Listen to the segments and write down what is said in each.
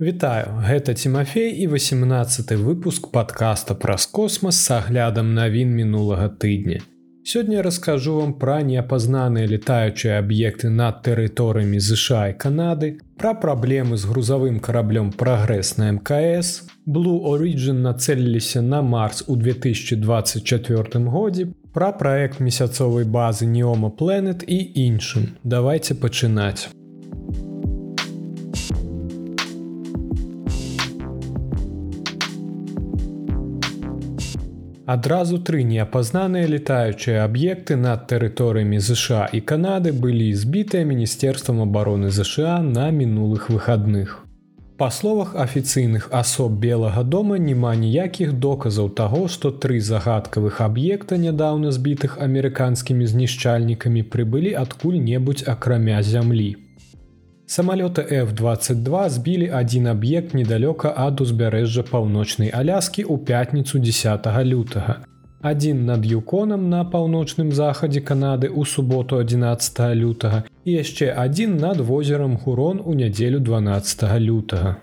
Вітаю, гэта Тимофей і 18 выпуск подкаста праз космас с аглядам навін мінулага тыдня. Сёння раскажу вам пра неапазнаныя летаючыя аб'екты над тэрыторыямі ЗША і Канады, пра праблемы з грузавым караблём прагрэс на мкс, Blue Origin нацэліліся на марс у 2024 годзе, пра праект месяцовай базы Неома Planet і іншым. Давайте пачынаць. Адразу тры неапазнаныя летаючыя аб'екты над тэрыторыямі ЗША і Канады былі збітыя міністэрствам обороны ЗША на мінулых выхадных. Па словах афіцыйных асоб белага дома няма ніякіх доказаў таго, што тры загадкавых аб'екта нядаўна збітых амерыканскімі знішчальнікамі прыбылі адкуль-небудзь акрамя зямлі. Самалёты F22 збілі адзін аб'ект недалёка ад узбярэжжа паўночнай аляскі ў пятніцу 10 лютага. Адзін над юконам на паўночным захадзе Канады ў суботу 11 лютага і яшчэ адзін над возерам Гурон у нядзелю 12 лютага.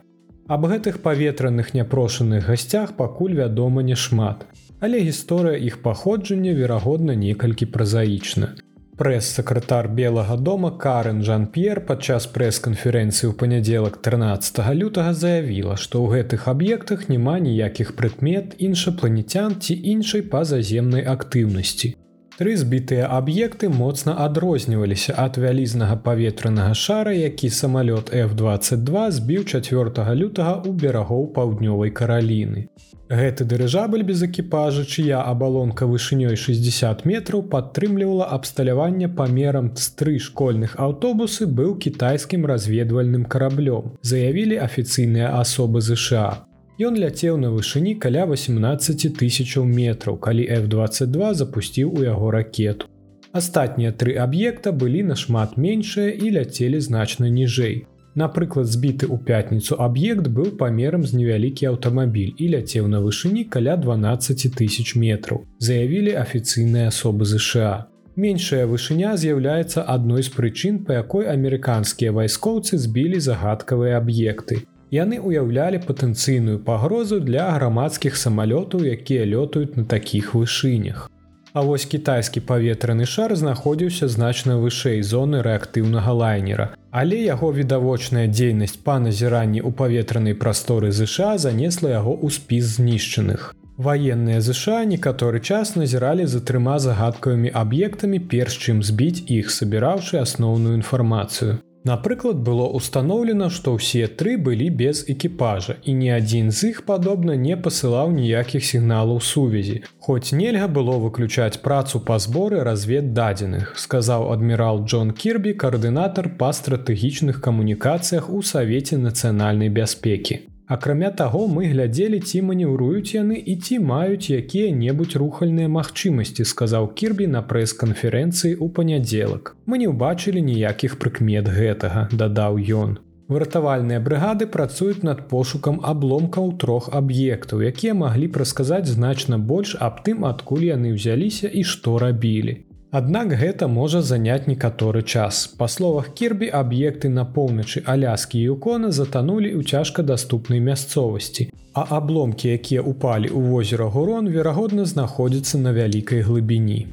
Аб гэтых паветраных няпрошаных гасцях пакуль вядома няшмат. Але гісторыя іх паходжання верагодна некалькі празаічна. Прэс-сакратар Белага дома Карен Жан-П'ер падчас прэс-канферэнцыі ў панядзелак 13 лютага заявіла, што ў гэтых аб'ектах няма ніякіх прыкмет іншапланетян ці іншай пазаземнай актыўнасці. Тры збітыя аб'екты моцна адрозніваліся ад вялізнага паветранага шара, які самалёт F22 збіў 4 лютага ў берагоў паўднёвай караліны. Гэты дырыжабль без экіпажа, чыя абалонка вышынёй 60 метраў падтрымлівала абсталяванне памерам з тры школьных аўтобусы быў кітайскім разведвальным караблём, заявілі афіцыйныя асобы ЗША. Ён ляцеў на вышыні каля 18 тысячаў метраў, калі F22 запусціў у яго ракету. Астатнія тры аб'екта былі нашмат меншыя і ляцелі значна ніжэй. Напрыклад, збіты ў пятніцу аб'ект быў памерам з невялікі аўтамабіль і ляцеў на вышыні каля 12 тысяч метраў. Заявілі афіцыйныя асобы ЗША. Меншая вышыня з'яўляецца адной з прычын, па якой амерыканскія вайскоўцы збілі загадкавыя аб'екты. Яны ўяўлялі патэнцыйную пагрозу для грамадскіх самалётаў, якія лётаюць на такіх вышынях. А вось кітайскі паветраны шар знаходзіўся значна вышэй зоны рэактыўнага лайнера. Але яго відавочная дзейнасць па назіранні ў паветранай прасторы ЗША занесла яго ў спіс знішчаных. Ваенныя ЗША некаторы час назіралі за трыма загадкавымі аб'ектамі перш чым збіць іх, сабіраўшы асноўную інфармацыю. Напрыклад, было ўстаноўлена, што ўсе тры былі без экіпажа і ні адзін з іх падобна не пасылаў ніякіх сігналаў сувязі. Хоць нельга было выключаць працу па зборы развед дадзеных, сказаў адмірал Джон Кірбі, каардынатар па стратэгічных камунікацыях у савеце нацыянальнай бяспекі. Акрамя таго, мы глядзелі, ці манеўруюць яны і ці маюць якія-небудзь рухальныя магчымасці, сказаў Кірбі на прэс-канферэнцыі ў панядзелак. Мы не ўбачылі ніякіх прыкмет гэтага, дадаў ён. Выратавальныя брыгады працуюць над пошукам абломкаў трох аб'ектаў, якія маглі прасказаць значна больш аб тым, адкуль яны ўзяліся і што рабілі. Аднак гэта можа заняць некаторы час. Па словах кірбі аб'екты на поўначы аляскі юкона затанулі ў цяжкадаступнай мясцовасці. А абломкі, якія ўпалі ў возера Гурон, верагодна знаходзяцца на вялікай глыбіні.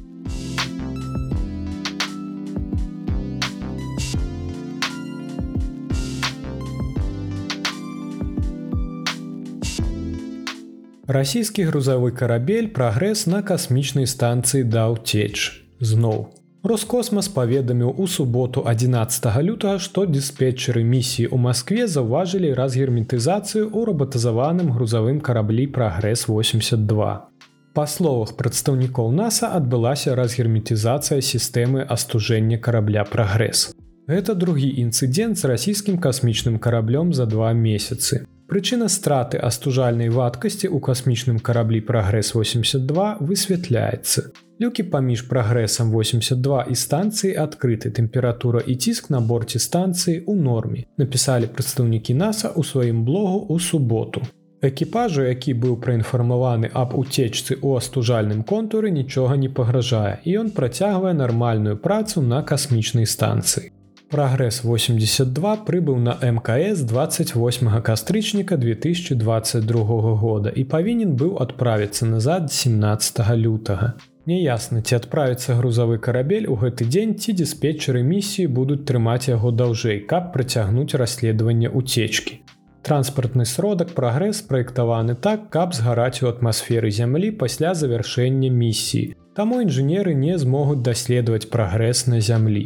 Расійскі грузавы карабель прагрэс на касмічнай станцыі даў цеч зноў. Роскосмас паведаміў у суботу 11 лютага, што дыспетчеры місіі ў Маскве заўважылі разгерметызацыю ў рабатазаваным грузавым караблі прагрэс 82. Па словах прадстаўнікоў NASAа адбылася разгерметызацыя сістэмы астужэння карабля прагрэс. Гэта другі інцыдэнт з расійскім касмічным караблём за два месяцы. Прычына страты астужальнай вадкасці ў касмічным караблі прагрэс 82 высвятляецца. Люкі паміж прагрэсам 82 і станцыі адкрыты тэмпература і ціск на борце станцыі ў норме. Напісалі прадстаўнікі NASAа ў сваім блогу ў суботу. Экіпажу, які быў праінфармаваны аб уцечцы ў астужальным контуры нічога не пагражае і ён працягвае нармальную працу на касмічнай станцыі. Прагрэс 82 прыбыў на мкс 28 кастрычніка 2022 года і павінен быў адправіцца назад 17 лютага Няясна, ці адправіцца грузавы карабель у гэты дзень ці дыспетчеры місіі будуць трымаць яго даўжэй, каб працягнуць расследаванне уцечкі. Транспартны сродак прагрэс праектаваны так, каб згараць у атмасферы зямлі пасля завяршэння місіі. Таму інжынеры не змогуць даследаваць прагрэс на зямлі.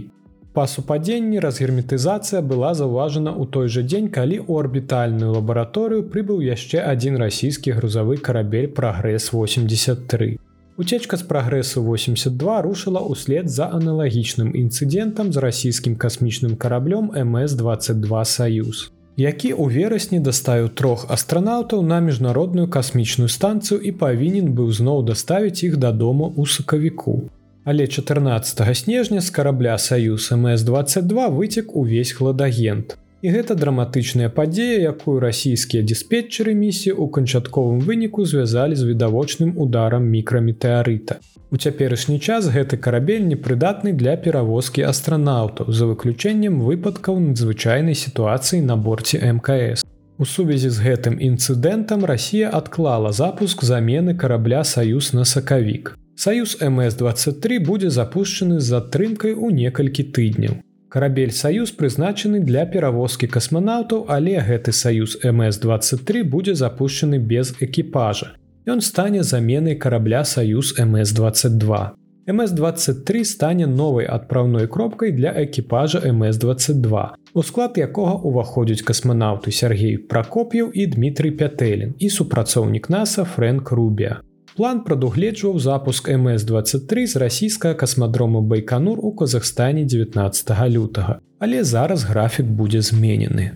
Па супадзенні разгерметызацыя была заўважана ў той жа дзень, калі ў арбітальную лабараторыю прыбыў яшчэ адзін расійскі грузавы карабель прагрэс 83. Уцечка з прагрэсу 82 рушыла ўслед за аналагічным інцыдэнтам з расійскім касмічным караблём МС22 Саюз, які ў верасні дастаю трох астранаўтаў на міжнародную касмічную станцыю і павінен быў зноў даставіць іх дадому ў сакавіку. Але 14 снежня з карабля Саюз МС22 выцек увесь хладагент. І гэта драматычная падзея, якую расійскія дыспетчеры місіі ў канчатковым выніку звязалі з відавочным ударам мікраметэарыта. У цяперашні час гэты карабель непрыдатны для перавозкі астранаўтаў за выключэннем выпадкаў надзвычайнай сітуацыі на борце мкс. У сувязі з гэтым інцыдэнтам Расія адклала запуск замены карабля саюз на сакавік. Саюз МС23 будзе запушчаны з затрымкай у некалькі тыдняў. Карабель саюз прызначаны для перавозкі касманаўтаў, але гэты саюз МС23 будзе запущены без экіпажа. Ён стане заменай карабля саюз МС22. МС23 стане новай адпраўной кропкай для экіпажа МС22, у склад якога ўваходзяць касманаўты Сергей Пракоп'яў і Дмітрый Пятэлін і супрацоўнік NASAа Фрэнк Рубія. План прадугледжваў запуск МС23 з расійскага касмадрому Байканур у Казахстане 19 лютага, але зараз графік будзе зменены.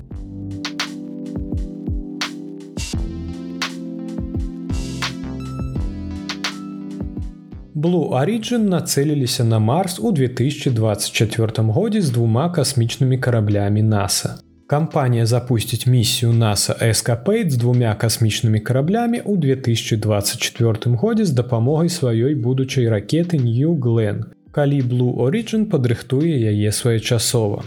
Blue Origin нацэліліся на Марс у 2024 годзе з двума касмічнымі караблямі NASA. Кампанія запусціць місію NASA Эскапейт з двумя касмічнымі караблямі ў 2024 годзе з дапамогай сваёй будучай ракеты New Glen, калі Blue Origin падрыхтуе яе своечасова.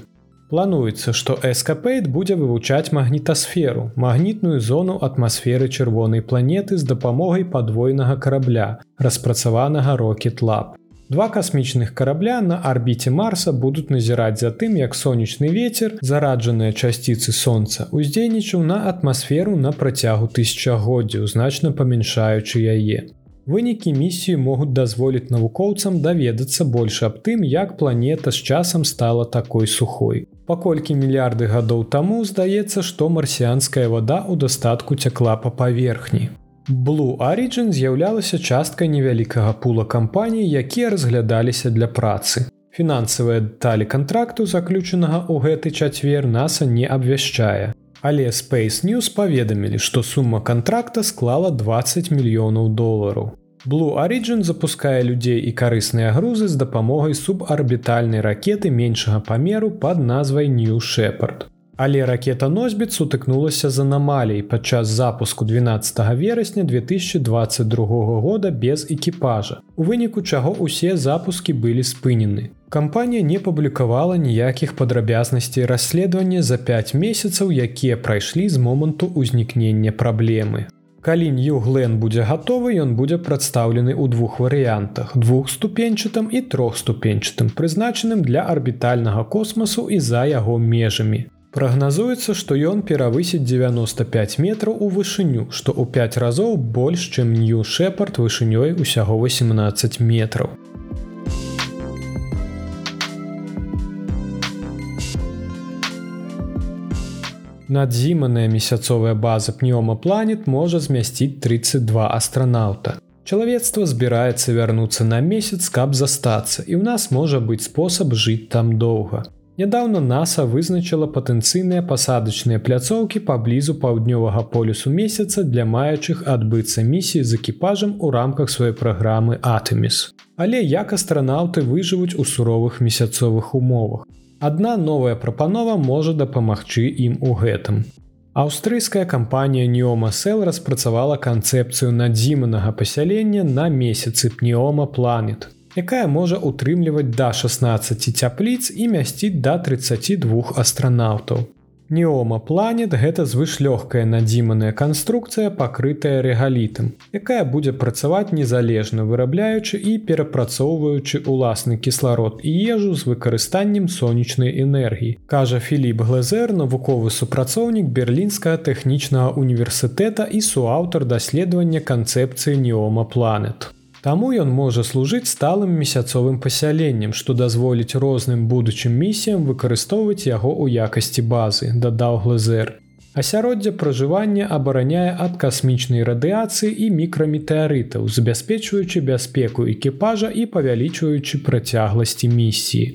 Плануецца, што Эскапейт будзе вывучаць магнітасферу, магнітную зону атмасферы чырвонай планеты з дапамогай падвойнага карабля, распрацаванага Rocket Lab. Два касмічных карабля на арбіце Марса будуць назіраць за тым, як сонечны ветер, зараджаныя часціцы сонца, уздзейнічаў на атмасферу на працягу тысячагоддзяў, значна памяншаючы яе. Вынікі місіі могуць дазволіць навукоўцам даведацца больш аб тым, як планета з часам стала такой сухой. Паколькі мільярды гадоў таму здаецца, што марсіанская вада ў дастатку цякла па паверхні. Blue Origin з'яўлялася часткай невялікага пула кампаній, якія разглядаліся для працы. Фінансавыя дэталі кантракту, заключанага ў гэты чацвер NASAа не абвяшчае. Але Space News паведамілі, што сума кантракта склала 20 мільёнаў долараў. Blue Origin запускае людзей і карысныя грузы з дапамогай субарбітальнай ракеты меншага памеру пад назвай New Shepard. Але ракета носьбіт сутыкнулася з анамалій падчас запуску 12 верасня 2022 года без экіпажа. У выніку чаго ўсе запускі былі спынены. Кампанія не публікавала ніякіх падрабязнасцей расследавання за 5 месяцаў, якія прайшлі з моманту ўзнікнення праблемы. Калі Ньюглен будзе гатовы, ён будзе прадстаўлены ў двух варыянтах: двухступеньчатым і трохступеньчатым, прызначаным для арбітальнага космасу і за яго межамі. Прагназуецца, што ён перавысіць 95 метраў у вышыню, што ў 5 разоў больш, чым Нью Шепард вышынёй усяго 18 метраў. Надзіманая месяцовая база пнёма планет можа змясціць 32 астранаўта. Чалавецтва збіраецца вярнуцца на месяц, каб застацца, і ў нас можа быць спосаб жыць там доўга. Нядаўна NASAа вызначыла патэнцыйныя пасадачныя пляцоўкі паблізу паўднёвага полюсу месяца для маючых адбыцца місіі з экіпажам у рамках сваёй праграмы Атэміс. Але як астранаўты выжывуць у суровых месяцовых умовах. Адна новая прапанова можа дапамагчы ім у гэтым. Аўстрыйская кампанія Неомасел распрацавала канцэпцыю надзіманага пасялення на месяцы пнеома планет. Якая можа утрымліваць да 16 цяпліц і мясціць да 32 астранаўтаў. Неома планет гэта звышлёгкая надзіманая канструкцыя пакрытая рэгалітам, якая будзе працаваць незалежна вырабляючы і перапрацоўваючы уласны кісларод і ежу з выкарыстаннем сонечнай энергіі. Кажа Філіп Глезер, навуковы супрацоўнік берлінскага тэхнічнага універсітэта і суаўтар даследавання канцэпцыі неома планет. Таму ён можа служыць сталым месяцовым пасяленнем, што дазволіць розным будучым місіям выкарыстоўваць яго ў якасці базы, дадаў глазер. Асяроддзе пражывання абараняе ад касмічнай радыяцыі і мікраметэарытаў, забяспечваючы бяспеку экіпажа і павялічваючы працягласці місіі.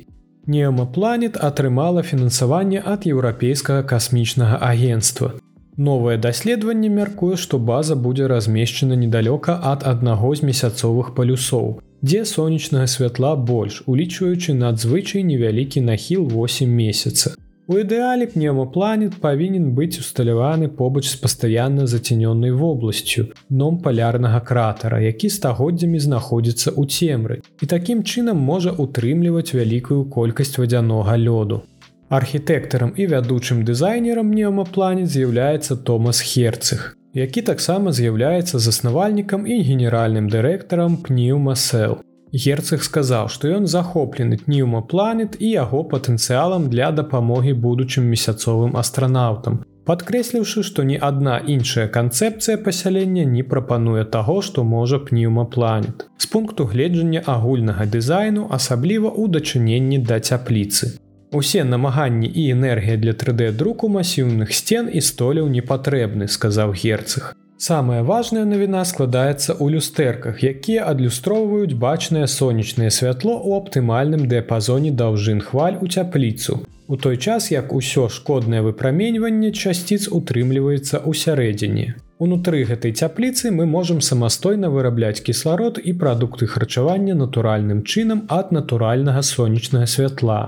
Неамапланет атрымала фінансаванне ад еўрапейскага касмічнага агенства. Новае даследаванне мяркуе, што база будзе размешчана недалёка ад аднаго з месяцовых палюсоў, дзе сонечнага святла больш, улічваючы надзвычай невялікі нахіл 8 месяца. У ідэале пнеўмапланет павінен быць усталяваны побач з пастаянна зацянёнай вобласцю, дном палярнага кратара, які стагоддзямі знаходзіцца ў цемры і такім чынам можа утрымліваць вялікую колькасць вадзянога лёду. Архітэктарам і вядучым дызайнерам неамапланет з'яўляецца Томас Херцых, які таксама з'яўляецца заснавальнікам і генеральным дырэктарам пніўмасел. Герцых сказаў, што ён захоплены пніўмапланет і яго патэнцыялам для дапамогі будучым месяцовым астранаўтам, падкрэсліўшы, што ні адна іншая канцэпцыя пасялення не прапануе таго, што можа пніўмапланет. З пункту гледжання агульнага дызайну асабліва ў дачыненні да цяпліцы. Усе намаганні і энергія для 3D друку масіўных сцен і столяў не патрэбны, сказаў герцах. Самая важная навіна складаецца ў люстэрках, якія адлюстроўваюць бачнае сонечнае святло ў аптымальным дыяпазоне даўжын хваль у цяпліцу. У той час як усё шкоднае выпраменьванне часціц утрымліваецца ў сярэдзіне. Унутры гэтай цяпліцы мы можам самастойна вырабляць кісларод і прадукты харчавання натуральным чынам ад натуральнага сонечнага святла.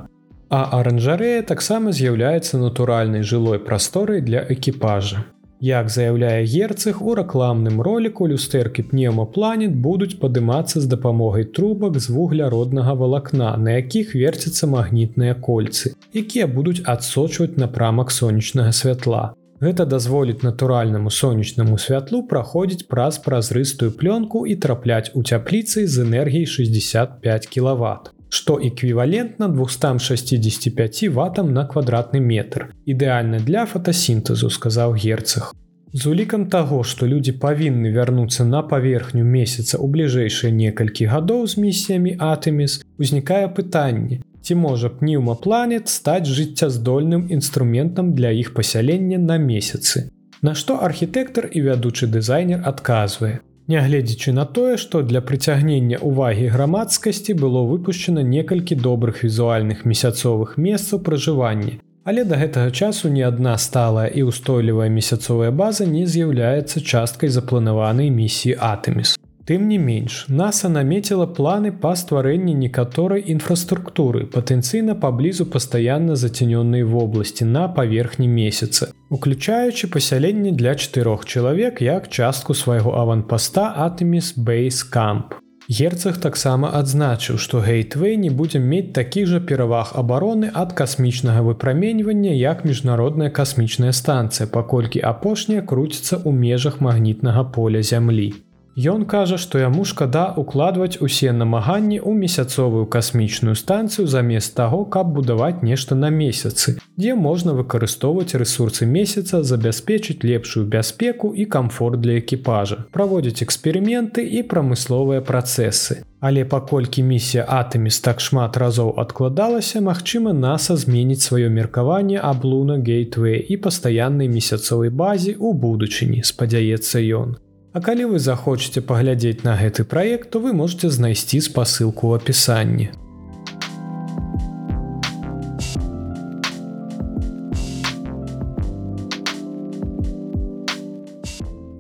А аранжарэя таксама з'яўляецца натуральнай жылой прасторай для экіпажа. Як заяўляе герцах у рэкламным роліку люстэркі пнеўмапланет будуць падымацца з дапамогай трубак з вугляроднага валакна, на якіх верцяцца магнітныя кольцы, якія будуць адсочваць напрамак сонечнага святла. Гэта дазволіць натуральнаму сонечнаму святлу праходзіць праз празрыстую плёнку і трапляць у цяпліцы з энергіяй 65 кВт што эквівалентна 265 ватам на квадратны метр. Ідэальна для фотасінтэзу, сказаў герцах. З улікам таго, што людзі павінны вярнуцца на паверхню месяца ў бліжэйшыя некалькі гадоў з місіямі Атэміс, узнікае пытанне, ці можа пніўмапланет стаць жыццяздольным інструментам для іх пасялення на месяцы. На што архітэктар і вядучы дызайнер адказвае. Нягледзячы на тое, што для прыцягнення ўвагі грамадскасці было выпушчана некалькі добрых візуальных месяцовых месцаў пражывання. Але да гэтага часу ні адна сталая і ўстойлівая месяцовая база не з'яўляецца часткай запланаванай місіі Атэміс. Тым не менш, NASAа намеціла планы па стварэнні некаторай інфраструктуры, патэнцыйна паблізу пастаянна зацянёнай вобласці на паверхні месяца, уключаючы пасяленне для чатырох чалавек як частку свайго аванпаста Атэміс Бейс Камп. Герцах таксама адзначыў, што гейтвей не будзе мець такіх жа пераваг абароны ад касмічнага выпраменьвання як міжнародная касмічная станцыя, паколькі апошняя круціцца ў межах магнітнага поля зямлі. Ён кажа, што яму шкада укладваць усе намаганні ў месяцовую касмічную станцыю замест таго, каб будаваць нешта на месяцы, дзе можна выкарыстоўваць рэсурсы месяца, забяспечыць лепшую бяспеку і камфорт для экіпажа, праводзіць эксперыменты і прамысловыя працэсы. Але паколькі місія Атэміс так шмат разоў адкладалася, магчыма, NASAа зменіць сваё меркаванне аб луна гейтвей і пастаяннай месяцовай базе ў будучыні, спадзяецца ён. А калі вы захочаце паглядзець на гэты праект, то вы можете знайсці спасылку ў апісанні.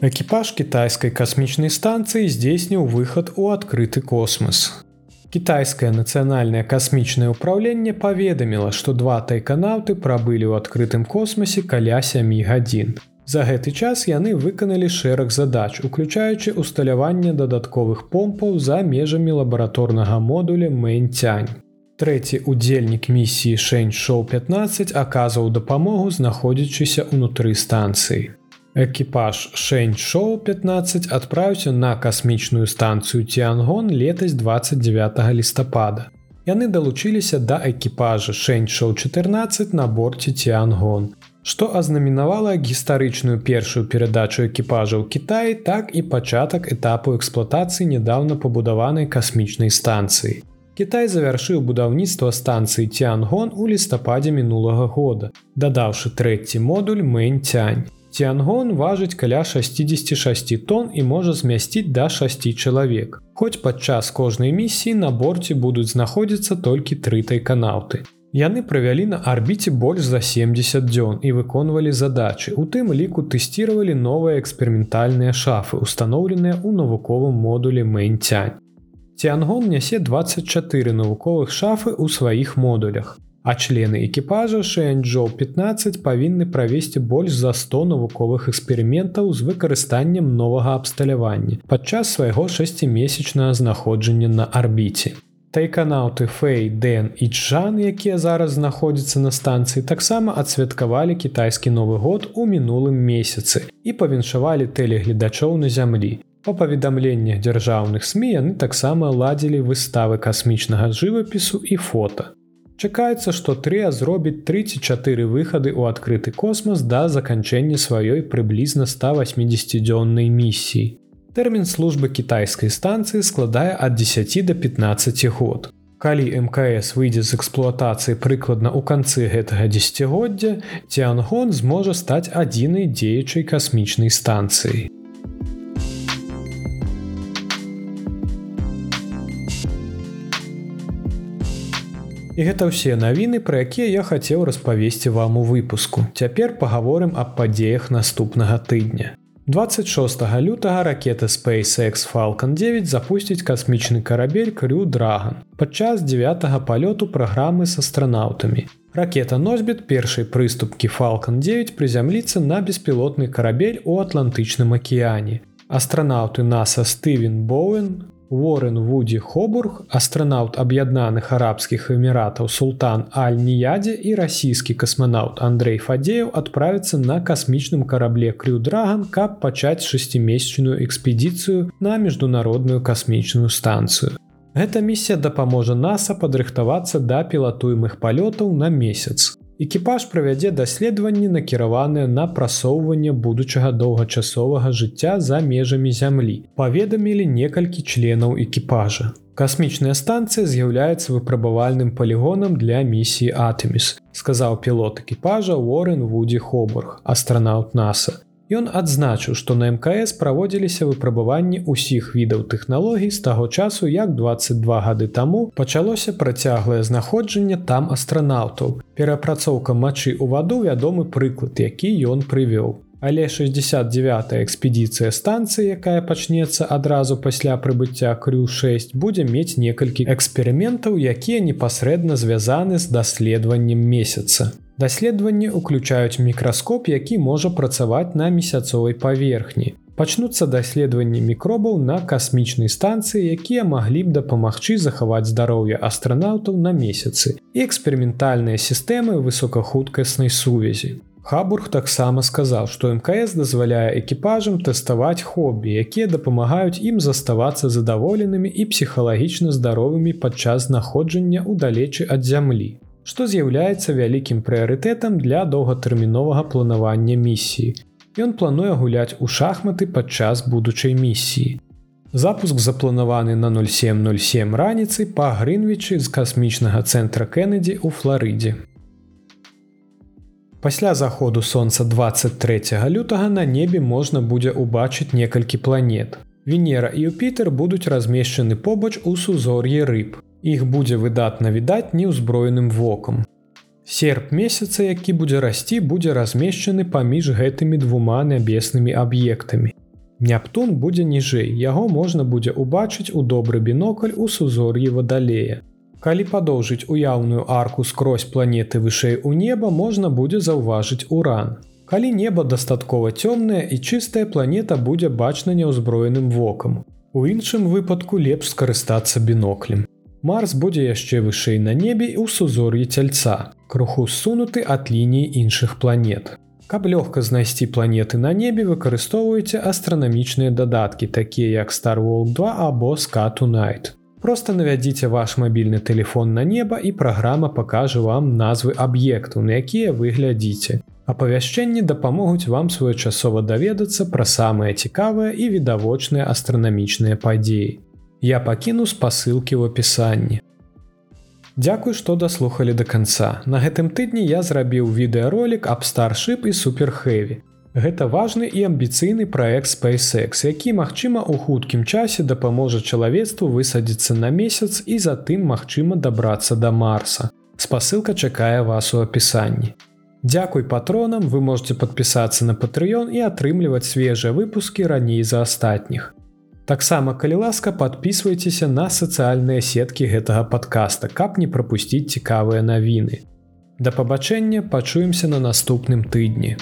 Экіпаж кітайскай касмічнай станцыі здзейсніў выхад у адкрыты космас. Кітайскае нацыянальнае касмічнае ўпраўленне паведаміла, што два тайканаўты прабылі ў адкрытым космасе каля сямі гадзін. За гэты час яны выканалі шэраг задач, уключаючы усталяванне дадатковых помпаў за межамі лабараторнага модуля Мэнцянь. Трэці удзельнік місіі Шэньшоу 15 аказваў дапамогу, знаходзячыся ўнутры станцыі. Экіпаж Шэньшоу 15 адправіўся на касмічную станцыю Тиангон летась 29 лістапада. Яны далучыліся да экіпажа Шэньшоу 14 на борце Тиангон, што азнаменавала гістарычную першую перадачу экіпажа ў Кіаі, так і пачатак этапу эксплуатацыі нядаўна пабудаванай касмічнай станцыі. Кітай завяршыў будаўніцтва станцыі Тиангон у лістападзе мінулага года, дадаўшы трэці модуль Мэнцянь. Тиангон важыць каля 66 тонн і можа змясціць да 6 чалавек. Хоць падчас кожнай місіі на борце будуць знаходзіцца толькі тры тайканаўты. Яны правялі на арбіце больш за 70 дзён і выконвалі задачы. У тым ліку тэсціравалі новыя эксперыментальныя шафы, устаноўленыя ў навуковым модулі Мэнцянь. Тиангон нясе 24 навуковых шафы ў сваіх модулях. А члены экіпажа Шэньчжоу 15 павінны правесці больш за 100 навуковых эксперыментаў з выкарыстаннем новага абсталявання падчас свайго шасцімесячнага знаходжання на арбіце. Тайканаўты Фэй, Дэн і Чжан, якія зараз знаходзяцца на станцыі, таксама адсвяткавалі кітайскі новы год у мінулым месяцы і павіншавалі тэлегледачоў на зямлі. Па паведамленнях дзяржаўных сМ яны таксама ладзілі выставы касмічнага жывапісу і фота. Чакаецца, што Трыя зробіць 34 выхады ў адкрыты космас да заканчэння сваёй прыблізна 180-дзённай місіі. Тэрмін службы кітайскай станцыі складае ад 10 до 15 год. Калі МКС выйдзе з эксплуатацыі прыкладна ў канцы гэтага дзегоддзя, Тиангон зможа стаць адзінай дзеючай касмічнай станцыі. І гэта ўсе навіны, пра якія я хацеў распавесці вам у выпуску. Цяпер пагаворым аб падзеях наступнага тыдня. 26 лютага ракета SpaceX Falcon 9 запусціць касмічны карабель Крю Драган падчас 9 палёту праграмы з астранаўтамі. Ракета носьбіт першай прыступкі Falcon 9 прызямліцца на беспілотны карабель у атлантычным акіяне. Астранаўты NASA Стывен Боуэн, Уоррен Вудзі Хобург, астранаўт аб'яднаных арабскіх эміратаў Султан Аль-Ніядзе і расійскі касманаўт Андрей Фадзеяў адправіцца на касмічным карабле Крюдраган, каб пачаць шасцімесячную экспедыцыю на міжнародную касмічную станцыю. Гэта місія дапаможа NASAа падрыхтавацца да пілатуемых палётаў на месяц. Экіпаж правядзе даследаванні накіраваныя на прасоўванне будучага доўгачасовага жыцця за межамі зямлі. Паведамілі некалькі членаў экіпажа. Касмічная станцыя з'яўляецца выпрабавальным палігонам для місіі Атэміс, сказаў пілот экіпажа Уоррен Вудзі Хобург, астранаўт NASAа. Ён адзначыў, што на мкс праводзіліся выпрабаванні ўсіх відаў тэхналогій з таго часу, як 22 гады таму пачалося працяглае знаходжанне там астранаўтаў. Перапрацоўка мачы ў ваду вядомы прыклад, які ён прывёў. Але 69 экспедыцыя станцыі, якая пачнецца адразу пасля прыбыцця крю 6 будзе мець некалькі эксперыментаў, якія непасрэдна звязаны з даследаваннем месяца. Даследаванні ўключаюць мікраскоп, які можа працаваць на месяцовай паверхні. Пачнуцца даследаванні мікробаў на касмічнай станцыі, якія маглі б дапамагчы захаваць здароўе астранаўтаў на месяцы і эксперыментальныя сістэмы высокахуткаснай сувязі. Хабург таксама сказаў, што МКС дазваляе экіпажам тэставаць хобі, якія дапамагаюць ім заставацца задаволенымі і псіхалагічна здаровымі падчас знаходжання ў далечы ад зямлі што з'яўляецца вялікім прыярытэтам для доўгатэрміновага планавання місіі. Ён плануе гуляць у шахматы падчас будучай місіі. Запуск запланаваны на 0707 раніцай па Грынвічы з касмічнага цэнтра Кеннеді ў Флорыдзе. Пасля заходу сонца 23 лютага на небе можна будзе ўбачыць некалькі планет. Венера і Юпітер будуць размешчаны побач у сузор'і рыб іх будзе выдатна відаць неўзброеным вокам. Серп месяца, які будзе расці, будзе размешчаны паміж гэтымі двума нябеснымі аб'ектамі. Няптун будзе ніжэй, яго можна будзе ўбачыць у добры бінокль у сузор'і вадалея. Калі падоўжыць уяўную арку скрозь планеты вышэй у неба можна будзе заўважыць уран. Калі неба дастаткова цёмнае і чыстая планета будзе бачна няўзброеным вокам. У іншым выпадку лепш скарыстацца біноклем. Марс будзе яшчэ вышэй на небе і ў сузор'і цяльца, круху ссунуты ад лініі іншых планет. Каб лёгка знайсці планеты на небе выкарыстоўваеце астранамічныя дадаткі, такія як Starwall 2 або Scatu Night. Просто навядзіце ваш мабільны телефон на неба і праграма пакажа вам назвы аб'екту, на якія вы глядзіце. Апавяшчэнні дапамогуць вам своечасова даведацца пра самыя цікавыя і відавочныя астранамічныя падзеі. Я пакіну спасылкі ў апісанні. Дзякуй, што даслухалі да канца. На гэтым тыдні я зрабіў відэаролік аб старшып і суперхэві. Гэта важны і амбіцыйны праект SpaceX, які, магчыма, у хуткім часе дапаможа чалавецтву высадзіцца на месяц і затым магчыма дабрацца да Марса. Спасылка чакае вас у апісанні. Дзякуй патронам, вы можете падпісацца на Патрыён і атрымліваць свежыя выпускі раней за астатніх. Таксама калі ласка подписывайтеся на сацыяльныя сеткі гэтага подкаста, каб не прапусціць цікавыя навіны. Да пабачэння пачуемся на наступным тыдні.